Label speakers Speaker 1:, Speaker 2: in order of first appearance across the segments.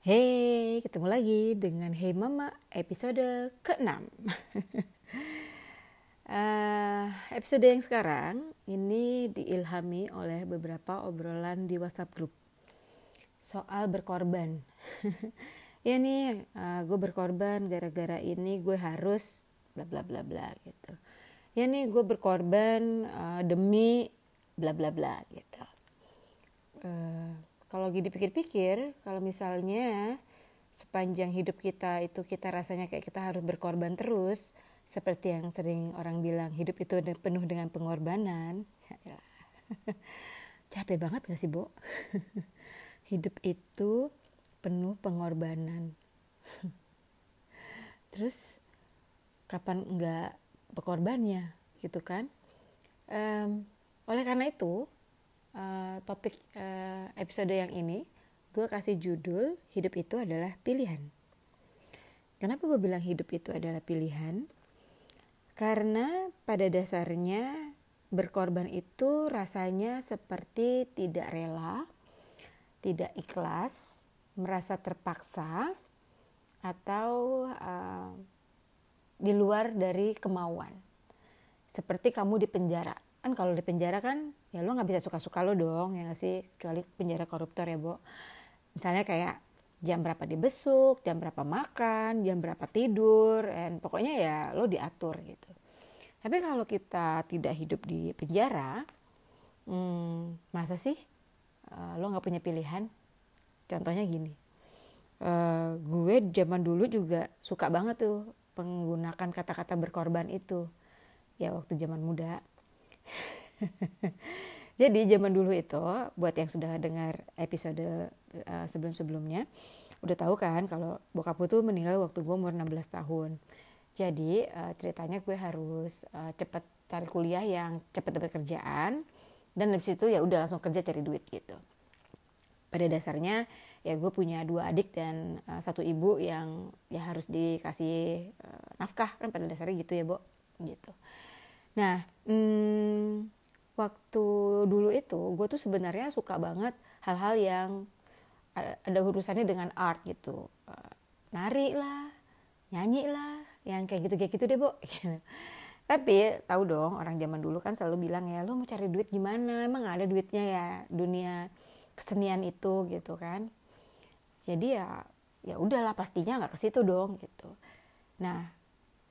Speaker 1: Hey, ketemu lagi dengan Hey Mama episode ke-6 uh, Episode yang sekarang ini diilhami oleh beberapa obrolan di WhatsApp group. Soal berkorban. Ya nih, uh, gue berkorban gara-gara ini gue harus bla bla bla bla gitu. Ya nih, gue berkorban uh, demi bla bla bla gitu kalau dipikir-pikir kalau misalnya sepanjang hidup kita itu kita rasanya kayak kita harus berkorban terus seperti yang sering orang bilang hidup itu penuh dengan pengorbanan ya, capek banget gak sih Bo? Hidup itu penuh pengorbanan. Terus kapan enggak berkorbannya gitu kan? Um, oleh karena itu uh, topik uh, episode yang ini gue kasih judul hidup itu adalah pilihan. Kenapa gue bilang hidup itu adalah pilihan? Karena pada dasarnya berkorban itu rasanya seperti tidak rela tidak ikhlas merasa terpaksa atau uh, di luar dari kemauan. Seperti kamu di penjara kan kalau di penjara kan ya lo nggak bisa suka-suka lo dong ya gak sih? Kecuali penjara koruptor ya bu misalnya kayak jam berapa dibesuk jam berapa makan jam berapa tidur dan pokoknya ya lo diatur gitu. Tapi kalau kita tidak hidup di penjara hmm, masa sih uh, lo nggak punya pilihan? Contohnya gini uh, gue zaman dulu juga suka banget tuh menggunakan kata-kata berkorban itu. Ya waktu zaman muda Jadi zaman dulu itu buat yang sudah dengar episode uh, sebelum-sebelumnya udah tahu kan kalau bokap gue tuh meninggal waktu gue umur 16 tahun. Jadi uh, ceritanya gue harus uh, cepet cari kuliah yang cepet dapat kerjaan dan dari situ ya udah langsung kerja cari duit gitu. Pada dasarnya ya gue punya dua adik dan uh, satu ibu yang ya harus dikasih uh, nafkah kan pada dasarnya gitu ya, Bo. Gitu. Nah, hmm, waktu dulu itu gue tuh sebenarnya suka banget hal-hal yang ada urusannya dengan art gitu. Eh, nari lah nyanyi lah yang kayak gitu kayak gitu deh bu tapi tahu dong orang zaman dulu kan selalu bilang ya lo mau cari duit gimana? Emang ada duitnya ya dunia kesenian itu gitu kan. Jadi ya ya udahlah pastinya nggak ke situ dong gitu. Nah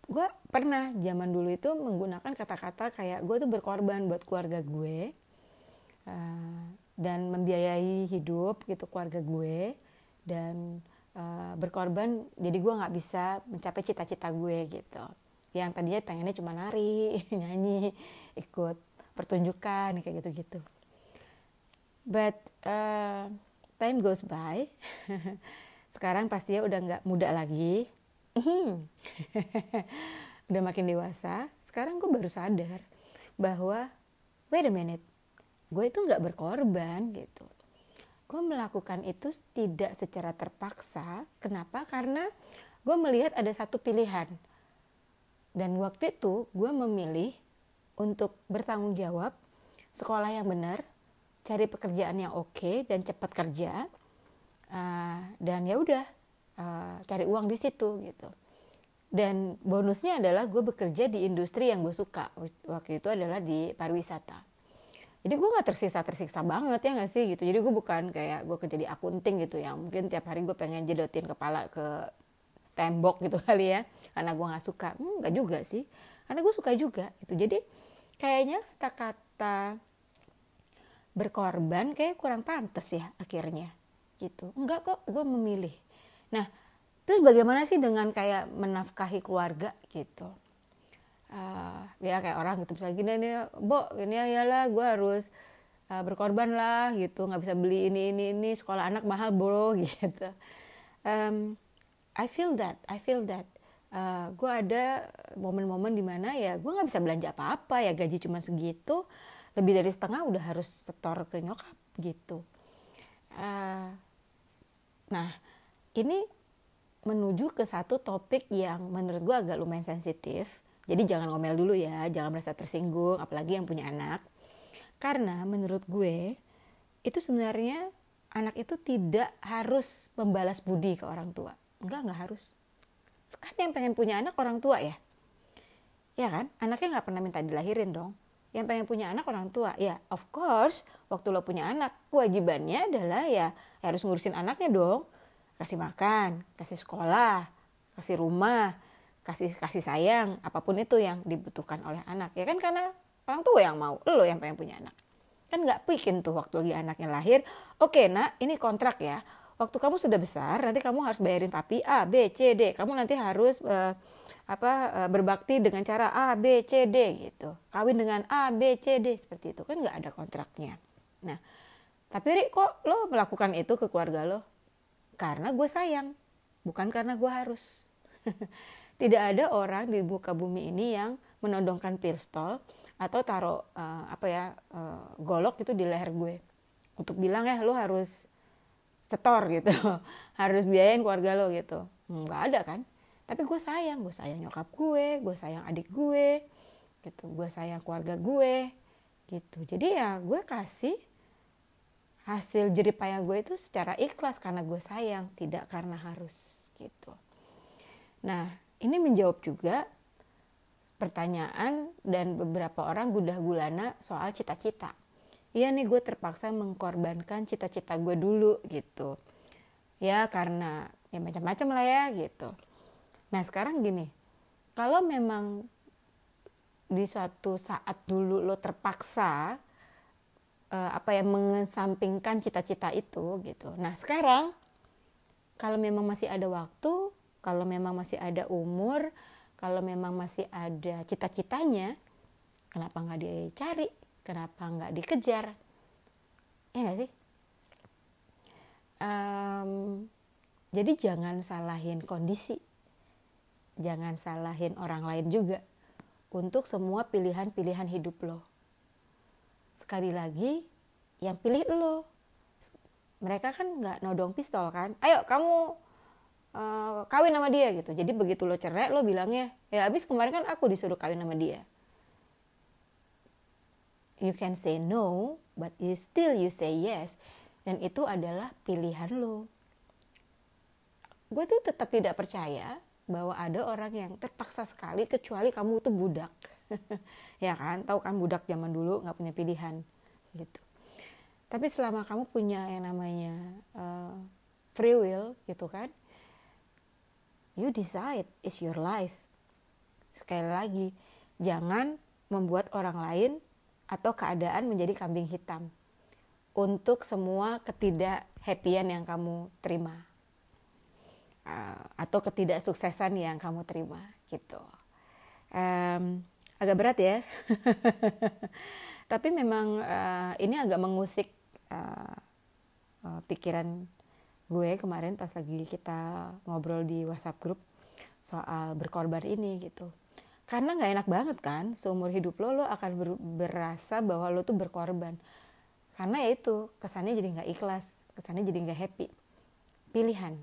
Speaker 1: gue pernah zaman dulu itu menggunakan kata-kata kayak gue tuh berkorban buat keluarga gue uh, dan membiayai hidup gitu keluarga gue dan uh, berkorban jadi gue nggak bisa mencapai cita-cita gue gitu. Yang tadinya pengennya cuma nari nyanyi ikut pertunjukan kayak gitu-gitu. But uh, time goes by. Sekarang pastinya udah nggak muda lagi Hmm. udah makin dewasa sekarang gue baru sadar bahwa wait a minute gue itu nggak berkorban gitu. Gue melakukan itu tidak secara terpaksa. Kenapa? Karena gue melihat ada satu pilihan. Dan waktu itu gue memilih untuk bertanggung jawab sekolah yang benar cari pekerjaan yang oke dan cepat kerja uh, dan ya udah uh, cari uang di situ gitu. Dan bonusnya adalah gue bekerja di industri yang gue suka waktu itu adalah di pariwisata. Jadi gue gak tersisa tersiksa banget ya gak sih gitu. Jadi gue bukan kayak gue kerja di akunting gitu yang mungkin tiap hari gue pengen jedotin kepala ke tembok gitu kali ya karena gue gak suka. Hmm, gak juga sih karena gue suka juga gitu. Jadi kayaknya kata-kata berkorban kayak kurang pantas ya akhirnya gitu. Enggak kok gue memilih Nah, terus bagaimana sih dengan kayak menafkahi keluarga gitu? Uh, ya kayak orang gitu misalnya gini nih, bo ini ya lah gue harus uh, berkorban lah gitu, nggak bisa beli ini ini ini sekolah anak mahal bro gitu. Um, I feel that, I feel that. Uh, gue ada momen-momen di mana ya gue nggak bisa belanja apa-apa ya gaji cuma segitu lebih dari setengah udah harus setor ke nyokap gitu uh, nah ini menuju ke satu topik yang menurut gue agak lumayan sensitif. Jadi jangan ngomel dulu ya, jangan merasa tersinggung, apalagi yang punya anak. Karena menurut gue itu sebenarnya anak itu tidak harus membalas budi ke orang tua. Enggak, enggak harus. Kan yang pengen punya anak orang tua ya. Ya kan? Anaknya nggak pernah minta dilahirin dong. Yang pengen punya anak orang tua. Ya, of course, waktu lo punya anak, kewajibannya adalah ya harus ngurusin anaknya dong. Kasih makan, kasih sekolah, kasih rumah, kasih kasih sayang, apa pun itu yang dibutuhkan oleh anak. Ya kan karena orang tua yang mau, lo yang pengen punya anak. Kan nggak bikin tuh waktu lagi anaknya lahir oke nak ini kontrak ya. Waktu kamu sudah besar nanti kamu harus bayarin papi A B C D. Kamu nanti harus uh, apa uh, berbakti dengan cara A B C D gitu. Kawin dengan A B C D seperti itu. Kan nggak ada kontraknya. Nah tapi Rik kok lo melakukan itu ke keluarga lo karena gue sayang bukan karena gue harus. Tidak ada orang di buka bumi ini yang menodongkan pistol atau taruh uh, apa ya uh, golok itu di leher gue untuk bilang ya lo harus setor gitu. Harus biayain keluarga lo gitu. Nggak ada kan? Tapi gue sayang gue sayang nyokap gue gue sayang adik gue gitu. Gue sayang keluarga gue gitu. Jadi ya gue kasih hasil jeripaya gue itu secara ikhlas karena gue sayang tidak karena harus gitu nah ini menjawab juga pertanyaan dan beberapa orang gudah gulana soal cita-cita. Iya nih gue terpaksa mengkorbankan cita-cita gue dulu gitu. Ya karena ya macam-macam lah ya gitu. Nah sekarang gini, kalau memang di suatu saat dulu lo terpaksa uh, apa ya mengesampingkan cita-cita itu gitu. Nah sekarang kalau memang masih ada waktu, kalau memang masih ada umur, kalau memang masih ada cita-citanya kenapa nggak dicari? Kenapa nggak dikejar? Ya nggak sih? Um, jadi jangan salahin kondisi. Jangan salahin orang lain juga untuk semua pilihan-pilihan hidup lo sekali lagi yang pilih lo. Mereka kan nggak nodong pistol kan? Ayo kamu uh, kawin sama dia gitu. Jadi begitu lo cerai lo bilangnya ya abis kemarin kan aku disuruh kawin sama dia. You can say no but you still you say yes. Dan itu adalah pilihan lo. Gue tuh tetap tidak percaya bahwa ada orang yang terpaksa sekali kecuali kamu tuh budak ya kan? Tahu kan budak zaman dulu nggak punya pilihan gitu. Tapi selama kamu punya yang namanya uh, free will gitu kan you decide is your life. Sekali lagi jangan membuat orang lain atau keadaan menjadi kambing hitam untuk semua ketidak happyan yang kamu terima uh, atau ketidaksuksesan yang kamu terima gitu. Um, agak berat ya. Tapi memang uh, ini agak mengusik uh, uh, pikiran gue kemarin pas lagi kita ngobrol di WhatsApp grup soal berkorban ini gitu. Karena nggak enak banget kan seumur hidup lo lo akan ber, berasa bahwa lo tuh berkorban. Karena ya itu kesannya jadi nggak ikhlas kesannya jadi nggak happy. Pilihan.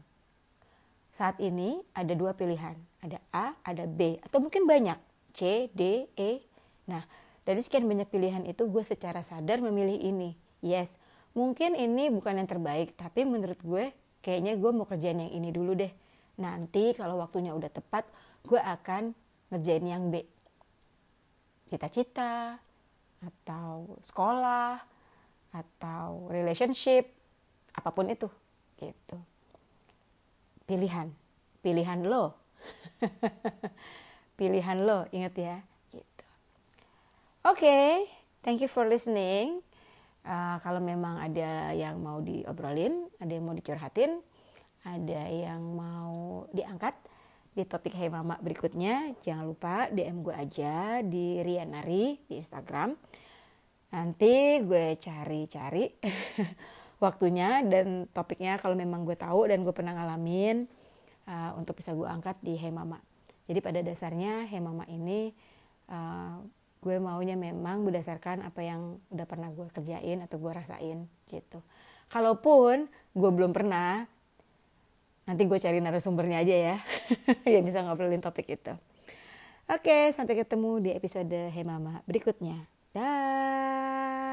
Speaker 1: Saat ini ada dua pilihan ada A ada B atau mungkin banyak C D E. Nah dari sekian banyak pilihan itu gue secara sadar memilih ini. Yes mungkin ini bukan yang terbaik tapi menurut gue kayaknya gue mau kerjain yang ini dulu deh. Nanti kalau waktunya udah tepat gue akan ngerjain yang B. Cita-cita atau sekolah atau relationship apa pun itu. Gitu. Pilihan. Pilihan lo pilihan lo inget ya gitu oke okay, thank you for listening Uh, kalau memang ada yang mau diobrolin, ada yang mau dicurhatin, ada yang mau diangkat di topik Hey Mama berikutnya, jangan lupa DM gue aja di Rianari di Instagram. Nanti gue cari-cari waktunya dan topiknya kalau memang gue tahu dan gue pernah ngalamin uh, untuk bisa gue angkat di Hey Mama. Jadi pada dasarnya Hey Mama ini uh, gue maunya memang berdasarkan apa yang udah pernah gue kerjain atau gue rasain gitu. Kalaupun gue belum pernah nanti gue cari narasumbernya aja ya yang bisa ngobrolin topik itu. Oke sampai ketemu di episode Hey Mama berikutnya. Dah